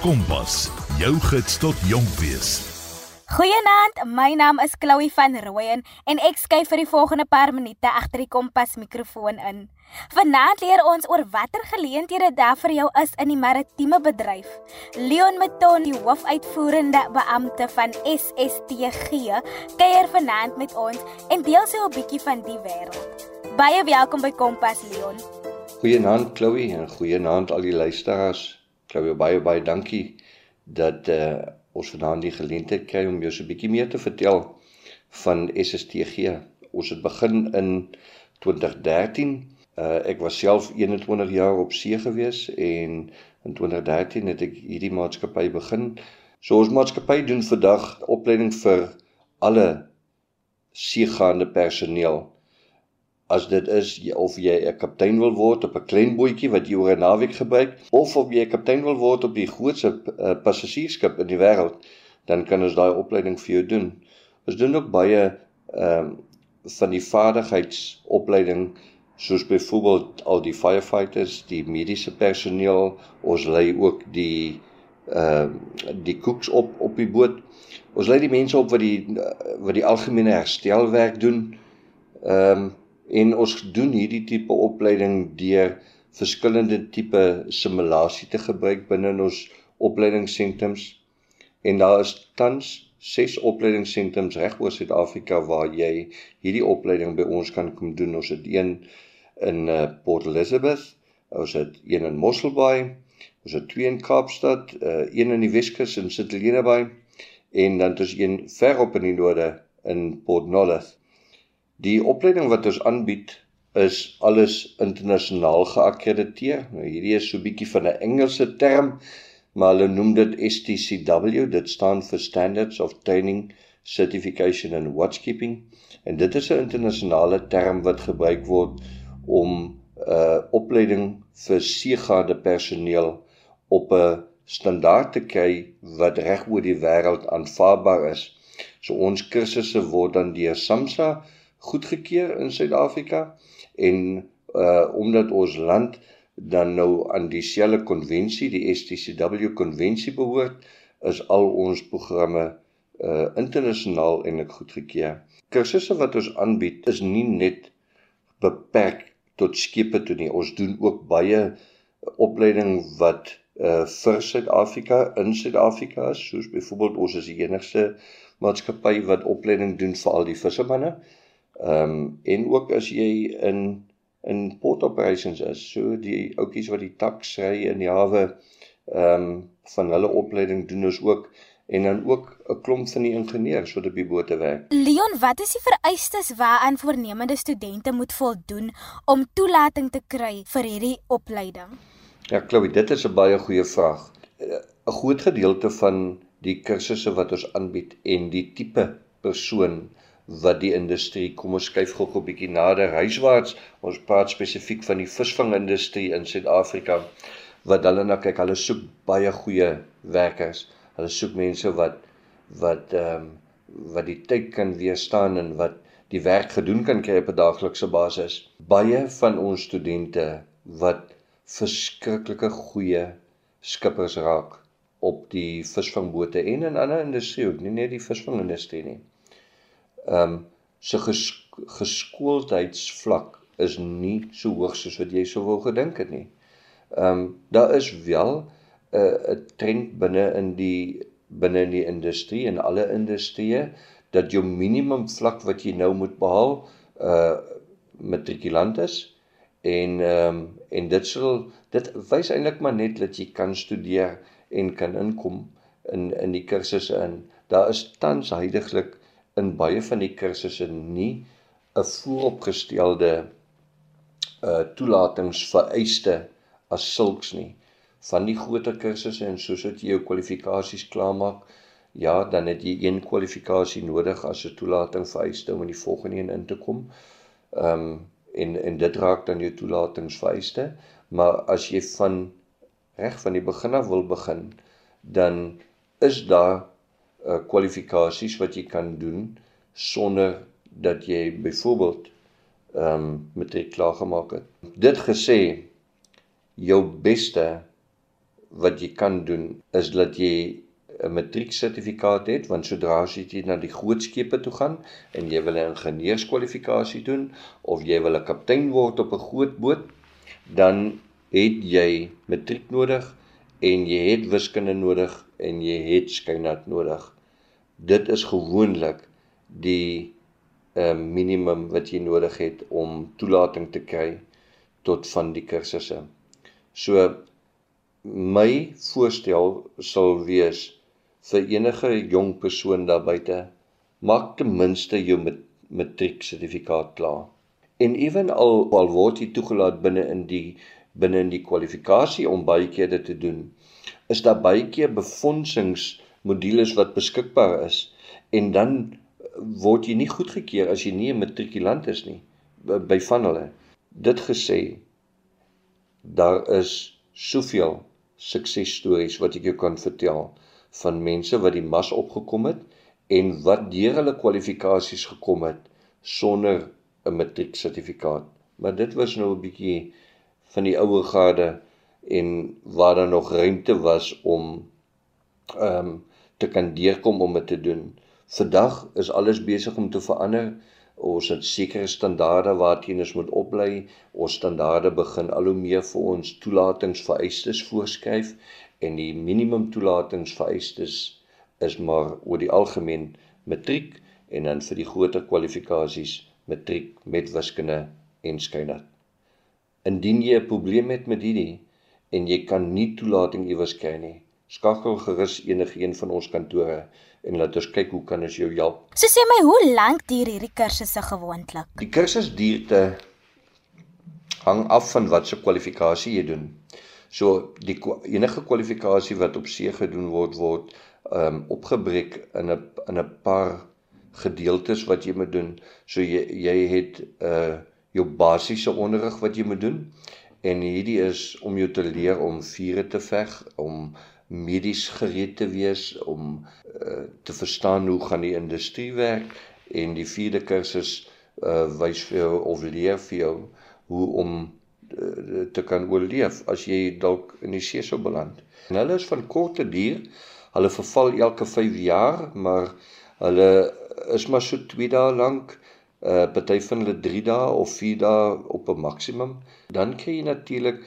Kompas, jou gids tot jonk wees. Goeienaand, my naam is Chloe van Rooyen en ek skuif vir die volgende paar minute agter die Kompas mikrofoon in. Vanaand leer ons oor watter geleenthede daar vir jou is in die maritieme bedryf. Leon Meton, die hoofuitvoerende beampte van SSTG, kuier vanaand met ons en deel sy 'n bietjie van die wêreld. Baie welkom by Kompas Leon. Goeienaand Chloe en goeienaand al die luisteraars. Chloe, baie baie dankie dat uh ons vanaand die geleentheid kry om jou so 'n bietjie meer te vertel van SSTG. Ons het begin in 2013. Uh ek was self 21 jaar op see gewees en in 2013 het ek hierdie maatskappy begin. So ons maatskappy doen vandag opleiding vir alle seegaande personeel as dit is of jy 'n kaptein wil word op 'n klein bootjie wat jy oor 'n naweek gebruik of of jy 'n kaptein wil word op die grootste uh, passasiersskip in die wêreld, dan kan ons daai opleiding vir jou doen. Ons doen ook baie ehm um, van die vaardigheidsopleiding soos byvoorbeeld al die firefighters, die mediese personeel, ons lei ook die ehm uh, die koks op op die boot. Ons lei die mense op wat die wat die algemene herstelwerk doen. Ehm um, en ons doen hierdie tipe opleiding deur verskillende tipe simulasie te gebruik binne ons opleidingssentrums en daar is tans 6 opleidingssentrums reg oor Suid-Afrika waar jy hierdie opleiding by ons kan kom doen. Ons het een in uh, Port Elizabeth, ons het een in Mosselbaai, ons het twee in Kaapstad, uh, een in die Weskus in St Helena Bay en dan is een ver op in die noorde in Port Nolloth. Die opleiding wat ons aanbied is alles internasionaal geakkrediteer. Nou hierdie is so 'n bietjie van 'n Engelse term, maar hulle noem dit STCW. Dit staan vir Standards of Training Certification and Watchkeeping. En dit is 'n internasionale term wat gebruik word om 'n uh, opleiding vir seegaande personeel op 'n standaard te kry wat reg oor die wêreld aanvaarbaar is. So ons kursusse word dan deur SAMSA goedgekeur in Suid-Afrika en uh omdat ons land dan nou aan dieselfde konvensie, die STCW konvensie behoort, is al ons programme uh internasionaal en ek goedgekeur. Kursusse wat ons aanbied is nie net beperk tot skepe toe nie. Ons doen ook baie opleiding wat uh vir Suid-Afrika in Suid-Afrika is, soos byvoorbeeld ons is die enigste maatskappy wat opleiding doen vir al die vissermanne. Ehm um, en ook as jy in in port operations is, so die ouetjies wat die taks ry in die hawe ehm um, van hulle opleiding doen ons ook en dan ook 'n klomp van die ingenieurs wat op die bote werk. Leon, wat is die vereistes waaraan voornemende studente moet voldoen om toelating te kry vir hierdie opleiding? Ja, Chloe, dit is 'n baie goeie vraag. 'n Groot gedeelte van die kursusse wat ons aanbied en die tipe persoon wat die industrie, kom ons skuif gou 'n bietjie nader huiswaarts. Ons praat spesifiek van die visvangindustrie in Suid-Afrika wat hulle na kyk. Hulle soek baie goeie werkers. Hulle soek mense wat wat ehm um, wat die tyd kan weerstaan en wat die werk gedoen kan kry op 'n daaglikse basis. Baie van ons studente wat verskriklike goeie skippers raak op die visvangbote en in ander industrieë, nie net die visvangindustrie nie ehm um, se ges, geskooldheidsvlak is nie so hoog soos wat jy sou wou gedink het nie. Ehm um, daar is wel 'n uh, 'n trend binne in die binne in die industrie en alle industrieë dat jou minimum vlak wat jy nou moet behaal uh matrikulant is en ehm um, en dit sal dit wys eintlik maar net dat jy kan studeer en kan inkom in in die kursusse in. Daar is tans heidaglik in baie van die kursusse nie 'n vooropgestelde uh toelatingsvereiste as sulks nie van die groter kursusse en soos jy jou kwalifikasies klaarmaak ja dan het jy een kwalifikasie nodig as 'n toelating vereiste om in die volgende een in te kom. Ehm um, en en dit raak dan jou toelatingsvereiste, maar as jy van reg van die begin af wil begin, dan is daar uh kwalifikasies wat jy kan doen sonder dat jy byvoorbeeld ehm um, matriek klaar gemaak het. Dit gesê jou beste wat jy kan doen is dat jy 'n matrieksertifikaat het want sodra as jy na die groot skepe toe gaan en jy wil 'n ingenieurskwalifikasie doen of jy wil 'n kaptein word op 'n groot boot dan het jy matriek nodig en jy het wiskunde nodig en jy het skynat nodig dit is gewoonlik die uh, minimum wat jy nodig het om toelating te kry tot van die kursusse so my voorstel sal wees vir enige jong persoon daar buite maak ten minste jou matriek sertifikaat klaar. En ewen al al word jy toegelaat binne in die binne in die kwalifikasie om baie keer dit te doen, is daar baie keer befondsingsmodules wat beskikbaar is en dan word jy nie goedgekeur as jy nie 'n matrikulant is nie by van hulle. Dit gesê daar is soveel suksesstories wat ek jou kan vertel van mense wat die mas opgekom het en wat deur hulle kwalifikasies gekom het sonder 'n matrieksertifikaat. Maar dit was nou 'n bietjie van die ouer garde en waar daar nog ruimte was om ehm um, te kan deurkom om dit te doen. Vandag is alles besig om te verander. Ons het sekere standaarde waarteen ons moet oplei. Ons standaarde begin al hoe meer vir ons toelatingsvereistes voorskryf en die minimum toelatingsvereistes is maar oor die algemeen matriek en dan vir die groter kwalifikasies matriek met wiskunde en skynat. Indien jy 'n probleem het met hierdie en jy kan nie toelating iewers kry nie, skakel gerus enige een van ons kantore en laat ons kyk hoe kan ons jou help. So sê my, hoe lank duur hierdie kursusse gewoonlik? Die kursus duurte hang af van wat se kwalifikasie jy doen. So die enige kwalifikasie wat op see gedoen word word ehm um, opgebreek in 'n in 'n paar gedeeltes wat jy moet doen. So jy jy het uh jou basiese onderrig wat jy moet doen en hierdie is om jou te leer om vure te veg, om medies gereed te wees, om uh, te verstaan hoe gaan die industrie werk en die vierde kursus uh wys vir jou of leer vir jou hoe om Eh, te kan oorleef as jy dalk in die see sou beland. En hulle is van korte duur. Hulle verval elke 5 jaar, maar hulle is maar so 2 dae lank. Uh party van hulle 3 dae of 4 dae op 'n maksimum. Dan kry jy natuurlik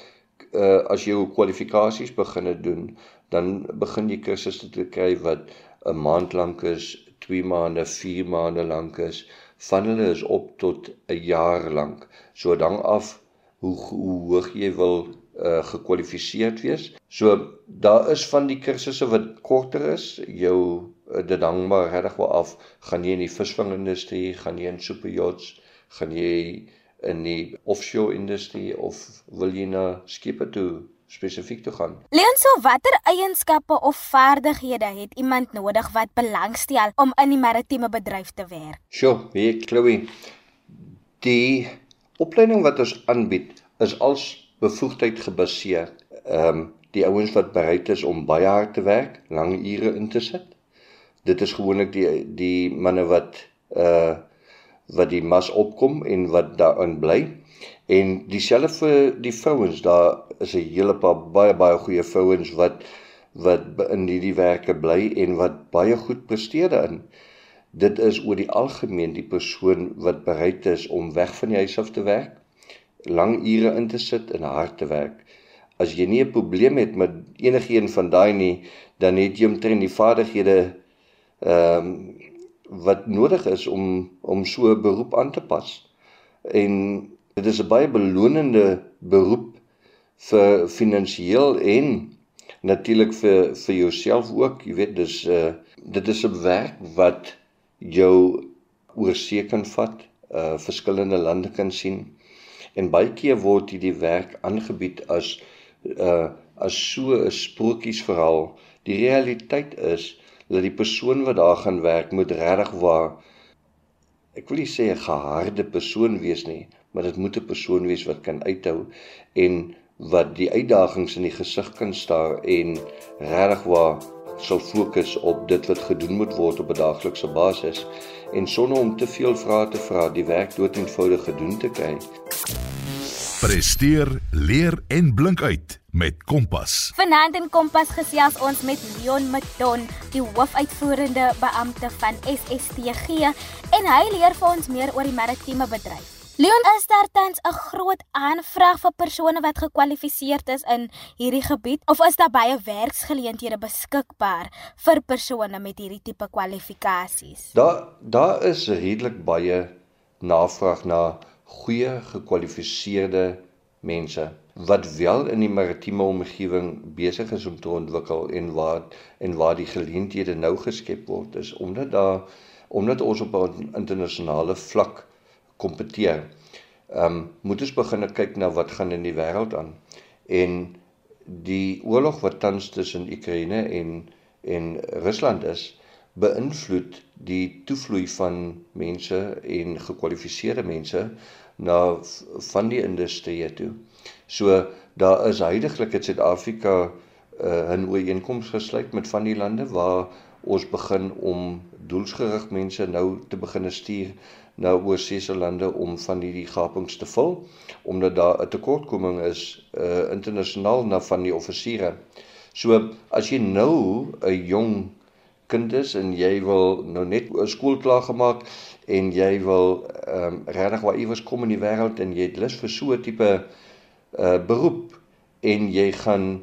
uh as jy jou kwalifikasies begin doen, dan begin jy kursusse te kry wat 'n maand lank is, 2 maande, 4 maande lank is. Van hulle is op tot 'n jaar lank. So dan af hoe hoe hoog jy wil uh gekwalifiseerd wees. So daar is van die kursusse wat korter is. Jou uh, dit hang maar regtig wel af. Gaan jy in die visvangindustrie, gaan jy in superyachts, gaan jy in die offshore industrie of wil jy na skepe toe spesifiek toe gaan? Leonso, watter eienskappe of vaardighede het iemand nodig wat belangstel om in die maritieme bedryf te werk? Sjoe, weet Chloe, die opleiding wat ons aanbied is als bevoegdheid gebaseer. Ehm um, die ouens wat bereid is om baie hard te werk, lang ure in te sit. Dit is gewoonlik die die manne wat uh wat die mas opkom en wat daarin bly. En dieselfde vir die vrouens, daar is 'n hele paar baie baie goeie vrouens wat wat in hierdie werke bly en wat baie goed presteer daarin. Dit is oor die algemeen die persoon wat bereid is om weg van die huis af te werk, lang ure in te sit en hard te werk. As jy nie 'n probleem het met enigiets van daai nie, dan het jy omtrent die vaardighede ehm um, wat nodig is om om so 'n beroep aan te pas. En dit is 'n baie belonende beroep vir finansiëel en natuurlik vir vir jouself ook, jy weet, dis uh dit is 'n werk wat jou oor see kan vat, uh verskillende lande kan sien en baie keer word hierdie werk aangebied as uh as so 'n sprokiesverhaal. Die realiteit is dat die persoon wat daar gaan werk moet regtig waar ek wil nie sê 'n geharde persoon wees nie, maar dit moet 'n persoon wees wat kan uithou en wat die uitdagings in die gesig kan staar en regtig waar sal fokus op dit wat gedoen moet word op 'n daaglikse basis en sonder om te veel vrae te vra, die werk dood eenvoudig gedoen te kry. Presteer, leer en blink uit met Kompas. Vanaand in Kompas gesels ons met Leon Maton, die hoofuitvoerende beampte van SSTG, en hy leer vir ons meer oor die maritieme bedryf. Leon, is daar tans 'n groot aanvraag vir persone wat gekwalifiseer is in hierdie gebied of is daar baie werksgeleenthede beskikbaar vir persone met hierdie tipe kwalifikasies? Daar daar is redelik baie navraag na goeie gekwalifiseerde mense wat wel in die maritieme omgewing besig is om te ontwikkel en waar en waar die geleenthede nou geskep word is omdat daar omdat ons op 'n internasionale vlak kompeteer. Ehm um, moet ons begin kyk na wat gaan in die wêreld aan. En die oorlog wat tans tussen Oekraïne en en Rusland is, beïnvloed die toevloei van mense en gekwalifiseerde mense na van die industrie toe. So daar is heidaglik in Suid-Afrika uh, 'n ooreenkoms gesluit met van die lande waar ons begin om doelsgerig mense nou te begine stuur na oorseese lande om van hierdie gapings te vul omdat daar 'n tekortkoming is uh internasionaal na van die offisiere. So as jy nou 'n jong kind is en jy wil nou net skool klaar gemaak en jy wil ehm um, regtig waar iewers kom in die wêreld en jy het lus vir so 'n tipe uh beroep en jy gaan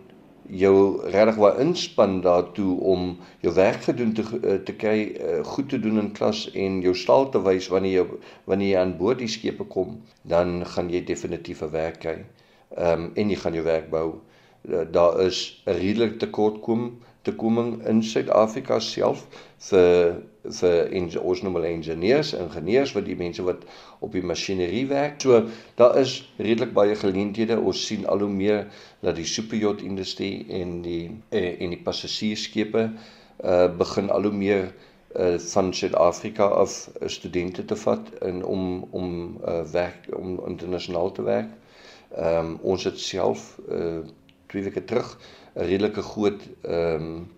jou regtig waar inspann daartoe om jou werk gedoen te eh, te kry uh, goed te doen in klas en jou staal te wys wanneer jy wanneer jy aan boord die skepe kom dan gaan jy definitief 'n werk kry. Ehm um, en jy gaan jou werk bou. Uh, daar is 'n redelike tekortkom tekoming in Suid-Afrika self vir vir ons noem hulle ingenieurs, ingenieurs wat die mense wat op die masjinerie werk. So daar is redelik baie geleenthede. Ons sien al hoe meer dat die superyacht industrie en die eh, en die passasiersskepe uh begin al hoe meer uh van Suid-Afrika af uh, studente te vat in om om uh werk om internasionaal te werk. Ehm um, ons het self uh twee weke terug 'n redelike groot ehm um,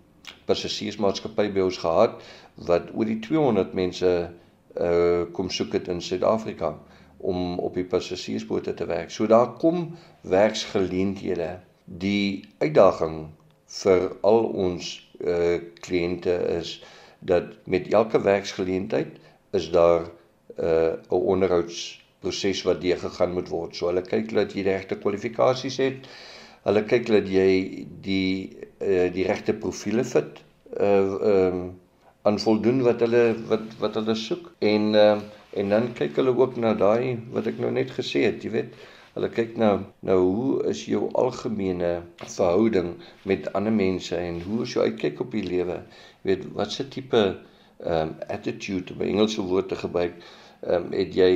passasiersmaatskappy by ons gehad wat oor die 200 mense uh kom soek het in Suid-Afrika om op die passasiersbote te werk. So daar kom werksgeleenthede. Die uitdaging vir al ons uh kliënte is dat met elke werksgeleentheid is daar uh 'n onderhoudsproses wat deur gegaan moet word. So hulle kyk dat jy die regte kwalifikasies het. Hulle kyk dat jy die uh, die regte profile fit uh ehm um, aan voldoen wat hulle wat wat hulle soek. En uh, en dan kyk hulle ook na daai wat ek nou net gesê het jy weet. Hulle kyk na nou hoe is jou algemene verhouding met ander mense en hoe is jou uitkyk op die lewe. Jy weet wat se tipe um attitude om Engelse woord te gebruik um het jy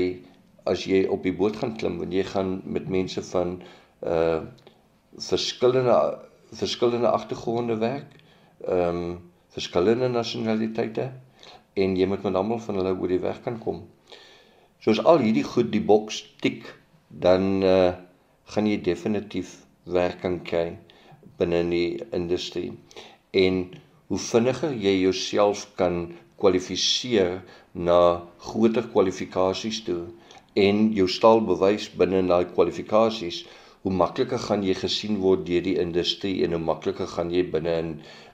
as jy op die boot gaan klim want jy gaan met mense van uh verskillende verskillende agtergronde werk. Ehm um, verskillende nasionaliteite en jy moet met almal van hulle oor die weg kan kom. Soos al hierdie goed die boks tik, dan uh gaan jy definitief werk kan kry binne in die industrie. En hoe vinniger jy jouself kan kwalifiseer na groter kwalifikasies toe en jou staal bewys binne daai kwalifikasies, hoe makliker gaan jy gesien word deur die industrie en hoe makliker gaan jy binne in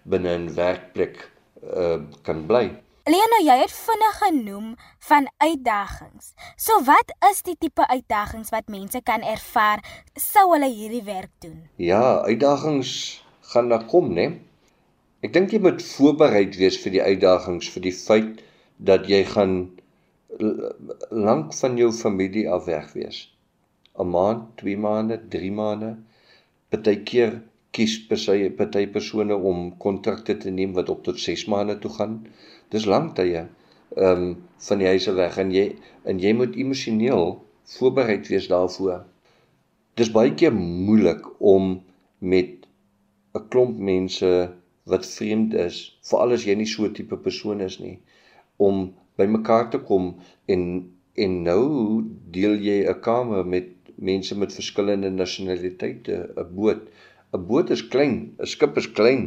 binne 'n werkplek uh kan bly. Leona, jy het vinnig genoem van uitdagings. So wat is die tipe uitdagings wat mense kan ervaar sou hulle hierdie werk doen? Ja, uitdagings gaan daar kom, né? Ek dink jy moet voorbereid wees vir die uitdagings vir die feit dat jy gaan lank van jou familie af weg wees. 'n maand, 2 maande, 3 maande. Partykeer kies party party persone om kontrakte te neem wat op tot 6 maande toe gaan. Dis lank tye ehm um, van die huise weg en jy en jy moet emosioneel voorbereid wees daarvoor. Dis baie keer moeilik om met 'n klomp mense wat vreemd is, veral as jy nie so 'n tipe persoon is nie, om bymekaar te kom en en nou deel jy 'n kamer met mense met verskillende nasionaliteite 'n boot. 'n Boot is klein, 'n skip is klein.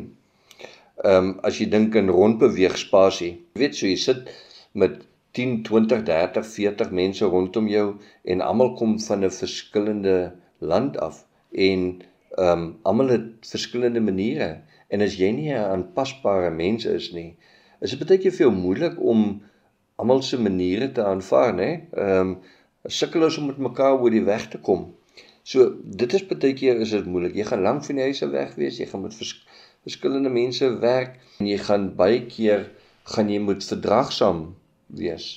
Ehm um, as jy dink in rondbeweegspasie. Jy weet so jy sit met 10, 20, 30, 40 mense rondom jou en almal kom van 'n verskillende land af en ehm um, almal het verskillende maniere en as jy nie 'n aanpasbare mens is nie, is dit baie keer vir jou moeilik om almal se maniere te aanvaar, né? Ehm um, sukkel ons om met mekaar oor die weg te kom. So dit is baie keer is dit moeilik. Jy gaan lank van die huise weg wees, jy gaan met vers, verskillende mense werk en jy gaan baie keer gaan jy moet verdraagsaam wees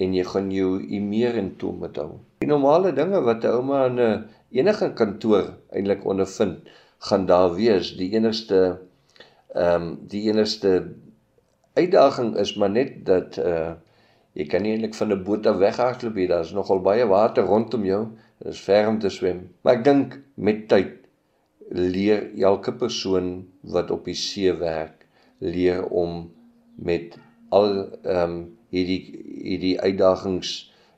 en jy gaan jou emeer en toe met hou. Die normale dinge wat 'n ouma in 'n enige kantoor eintlik ondervind, gaan daar wees. Die enigste ehm um, die enigste uitdaging is maar net dat uh jy kan nie eintlik van 'n boot af weghardloop nie. Daar's nogal baie water rondom jou. Dit is ver om te swem. Maar ek dink met tyd leer elke persoon wat op die see werk leer om met al ehm um, hierdie hierdie uitdagings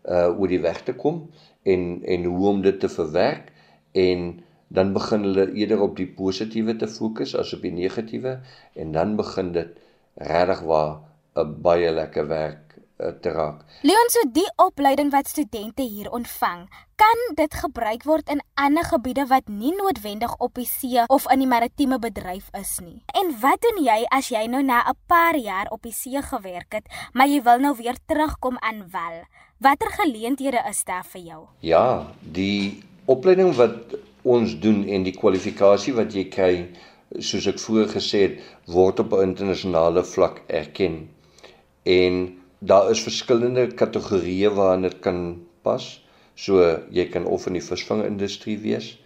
uh oor die weg te kom en en hoe om dit te verwerk en dan begin hulle eerder op die positiewe te fokus as op die negatiewe en dan begin dit regtig waar 'n baie lekker werk uh, te raak. Leon, so die opleiding wat studente hier ontvang, kan dit gebruik word in ander gebiede wat nie noodwendig op die see of in die maritieme bedryf is nie. En wat doen jy as jy nou na 'n paar jaar op die see gewerk het, maar jy wil nou weer terugkom aan wel? Watter geleenthede is daar vir jou? Ja, die opleiding wat ons doen en die kwalifikasie wat jy kry, soos ek vroeër gesê het, word op 'n internasionale vlak erken. En daar is verskillende kategorieë waarin dit kan pas. So jy kan of in die visvangindustrie wees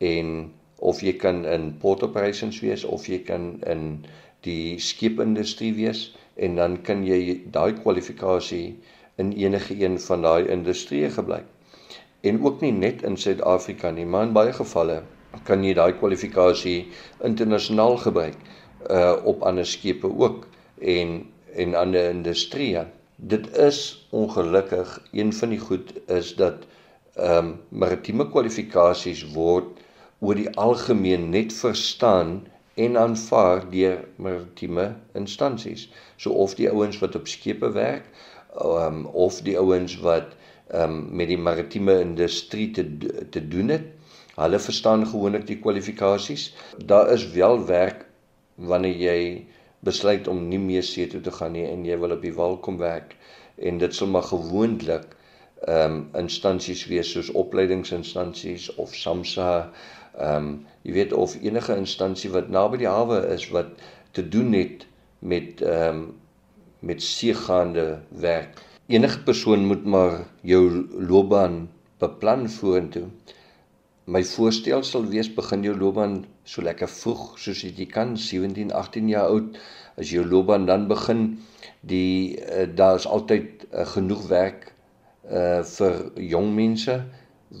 en of jy kan in port operations wees of jy kan in die skipindustrie wees en dan kan jy daai kwalifikasie in enige een van daai industrieë gebruik. En ook nie net in Suid-Afrika nie, maar in baie gevalle kan jy daai kwalifikasie internasionaal gebruik uh op ander skepe ook en en ander industrieë. Dit is ongelukkig een van die goed is dat ehm um, maritieme kwalifikasies word oor die algemeen net verstaan en aanvaar deur maritieme instansies. So of die ouens wat op skepe werk, ehm um, of die ouens wat ehm um, met die maritieme industrie te te doen het, hulle verstaan gewoonlik die kwalifikasies. Daar is wel werk wanneer jy besluit om nie meer see toe te gaan nie en jy wil op die wal kom werk en dit sal maar gewoonlik ehm um, instansies wees soos opleidingsinstansies of SAMSA ehm um, jy weet of enige instansie wat naby die hawe is wat te doen het met ehm um, met seegaande werk. Enige persoon moet maar jou loopbaan beplan vorentoe my voorstel sal wees begin jou loopbaan so lekker vroeg soos jy kan 17 18 jaar oud. As jou loopbaan dan begin die uh, daar is altyd uh, genoeg werk uh vir jong mense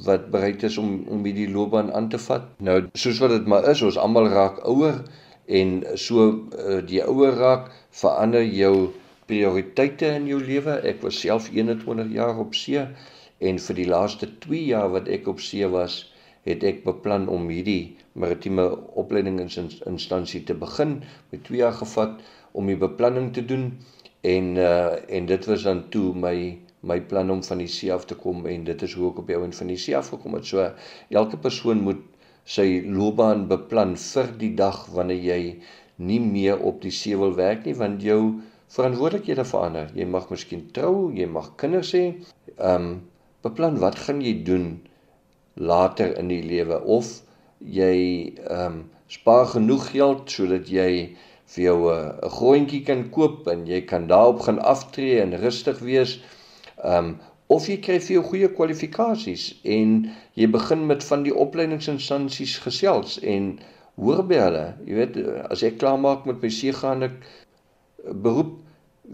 wat bereid is om om hierdie loopbaan aan te vat. Nou soos wat dit maar is ons almal raak ouer en so uh, die ouer raak verander jou prioriteite in jou lewe. Ek was self 21 jaar op see en vir die laaste 2 jaar wat ek op see was het ek beplan om hierdie maritieme opleidingsinstansie te begin met 2 jaar gevat om die beplanning te doen en uh en dit was dan toe my my plan om van die see af te kom en dit is hoe ek op die ouend van die see af gekom het. So elke persoon moet sy loopbaan beplan vir die dag wanneer jy nie meer op die see wil werk nie want jou verantwoordelikhede verander. Jy mag miskien trou, jy mag kinders hê. Um beplan wat gaan jy doen later in die lewe of jy ehm um, spaar genoeg geld sodat jy vir jou 'n grondjie kan koop en jy kan daarop gaan aftree en rustig wees. Ehm um, of jy kry vir jou goeie kwalifikasies en jy begin met van die opleidingsinstansies gesels en hoor by hulle. Jy weet as ek klaar maak met my seegaande beroep,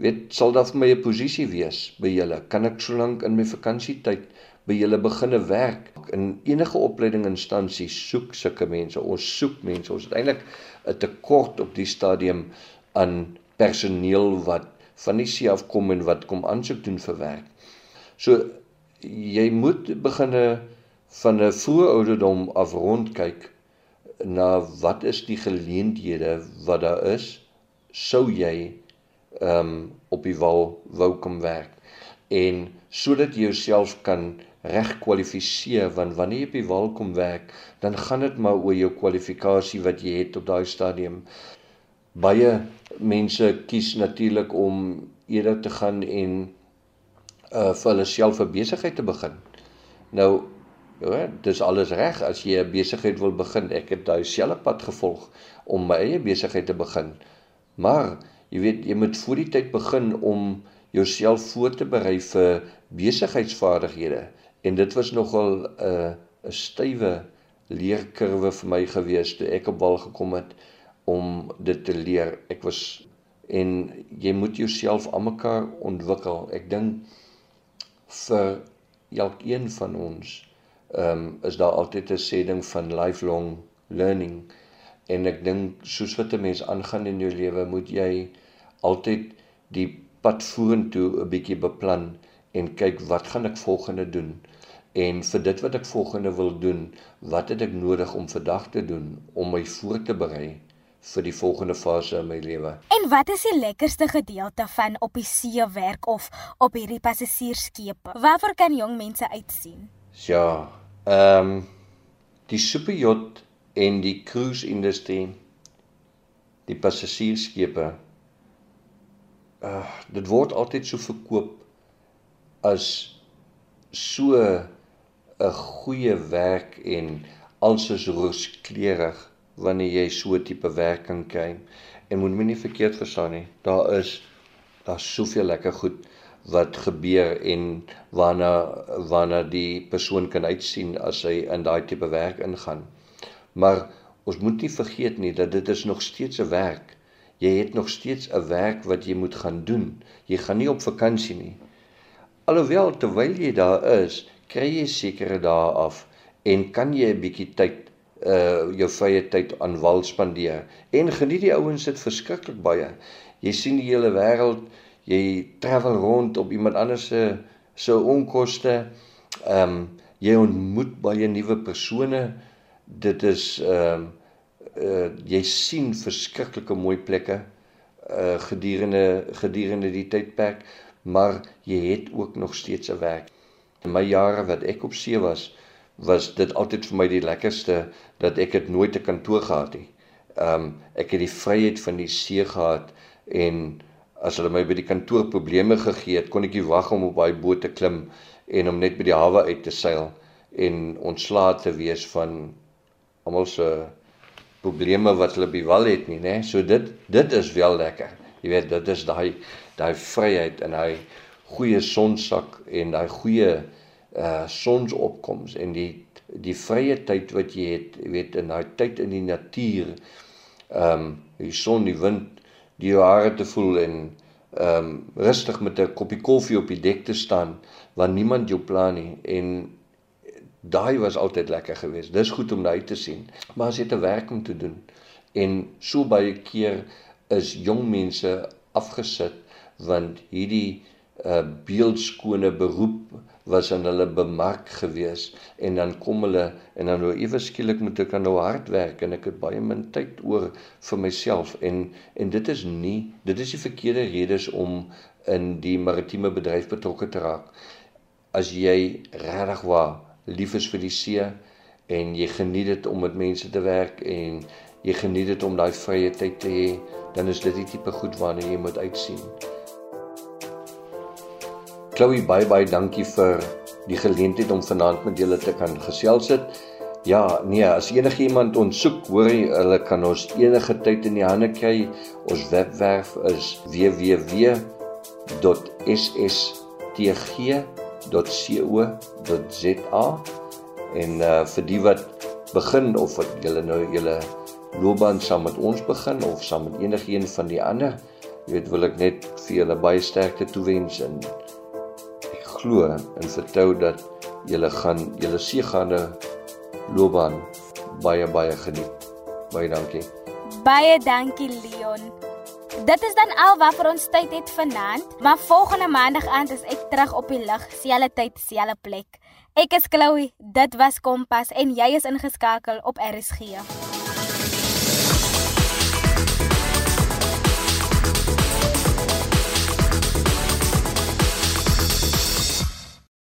weet sal daar vir my 'n posisie wees by julle. Kan ek solank in my vakansietyd by julle beginne werk? In enige opleidingsinstansie soek sulke mense. Ons soek mense. Ons het eintlik 'n tekort op die stadium aan personeel wat van die see af kom en wat kom aansoek doen vir werk. So jy moet beginne van 'n vroeë ouderdom af rondkyk na wat is die geleenthede wat daar is sou jy ehm um, op die wal wou kom werk. En sodat jy jouself kan reg kwalifiseer want wanneer jy op die wal kom werk, dan gaan dit maar oor jou kwalifikasie wat jy het op daai stadium. Baie mense kies natuurlik om eerder te gaan en uh vir hulle self 'n besigheid te begin. Nou ja, dis alles reg as jy 'n besigheid wil begin. Ek het daai selfe pad gevolg om my eie besigheid te begin. Maar jy weet jy moet voor die tyd begin om jouself voor te berei vir besigheidsvaardighede en dit was nogal 'n uh, 'n stywe leerkurwe vir my gewees toe ek op bal gekom het om dit te leer. Ek was en jy moet jouself aan mekaar ontwikkel. Ek dink vir elkeen van ons ehm um, is daar altyd 'n sê ding van lifelong learning en ek dink soos wat 'n mens aangaan in jou lewe moet jy altyd die pad vorentoe 'n bietjie beplan en kyk wat gaan ek volgende doen en vir dit wat ek volgende wil doen wat het ek nodig om vandag te doen om my voor te berei vir die volgende fase in my lewe. En wat is die lekkerste gedeelte van op die see werk of op hierdie passasiersskepe? Waarvoor kan jong mense uitsien? Ja, ehm um, die superjot en die cruise industrie die passasiersskepe uh dit word altyd so verkoop as so 'n goeie werk en alsoos rooskleurig wanneer jy so tipe werk kan kry. En moet my nie verkeerd verstaan nie. Daar is daar's soveel lekker goed wat gebeur en waarna waarna die persoon kan uitsien as hy in daai tipe werk ingaan. Maar ons moet nie vergeet nie dat dit is nog steeds 'n werk jy het nog steeds 'n werk wat jy moet gaan doen. Jy gaan nie op vakansie nie. Alhoewel terwyl jy daar is, kry jy sekere dae af en kan jy 'n bietjie tyd uh jou vrye tyd aan wal spandeer. En geniet die ouens dit verskriklik baie. Jy sien die hele wêreld, jy travel rond op iemand anders se se onkoste. Ehm um, jy ontmoet baie nuwe persone. Dit is ehm um, uh jy sien verskriklike mooi plekke uh gedurende gedurende die tydperk, maar jy het ook nog steeds 'n werk. In my jare wat ek op see was, was dit altyd vir my die lekkerste dat ek het nooit 'n kantoor gehad nie. Um ek het die vryheid van die see gehad en as hulle my by die kantoor probleme gegee het, kon ek nie wag om op daai boot te klim en om net by die hawe uit te seil en ontslae te wees van almal se probleme wat hulle bewal het nie, né? So dit dit is wel lekker. Jy weet, dit is daai daai vryheid en daai goeie sonsak en daai goeie uh sonsopkoms en die die vrye tyd wat jy het, jy weet, in daai tyd in die natuur. Ehm um, die son, die wind, die hare te voel en ehm um, rustig met 'n koppie koffie op die dek te staan waar niemand jou pla nie en Daai was altyd lekker geweest. Dis goed om daai te sien. Maar as jy te werk om te doen en so baie keer is jong mense afgesit want hierdie uh beeldskone beroep was aan hulle bemark gewees en dan kom hulle en dan nou ewe skielik moet ek nou hard werk en ek het baie min tyd oor vir myself en en dit is nie dit is die verkeerde redes om in die maritieme bedryf betrokke te raak as jy regtig waar lief is vir die see en jy geniet dit om met mense te werk en jy geniet dit om daai vrye tyd te hê, dan is dit die tipe goed waarna jy moet uitsien. Chloe, baie baie dankie vir die geleentheid om vanaand met julle te kan gesels het. Ja, nee, as enige iemand ons soek, hoor jy, hulle kan ons enige tyd in die hande kry. Ons webwerf is www.sstg www.co.za en uh vir die wat begin of wat julle nou julle loopbaan saam met ons begin of saam met enigiemand van die ander, jy weet wil ek net vir julle baie sterkte toewens en glo en vertrou dat julle gaan julle seëgaande loopbaan baie baie geniet. Baie dankie. Baie dankie Leon. Dit is dan al wat vir ons tyd het vanaand, maar volgende maandag aand is ek terug op die lug, selfde tyd, selfde plek. Ek is Chloe, dit was Kompas en jy is ingeskakel op RSG.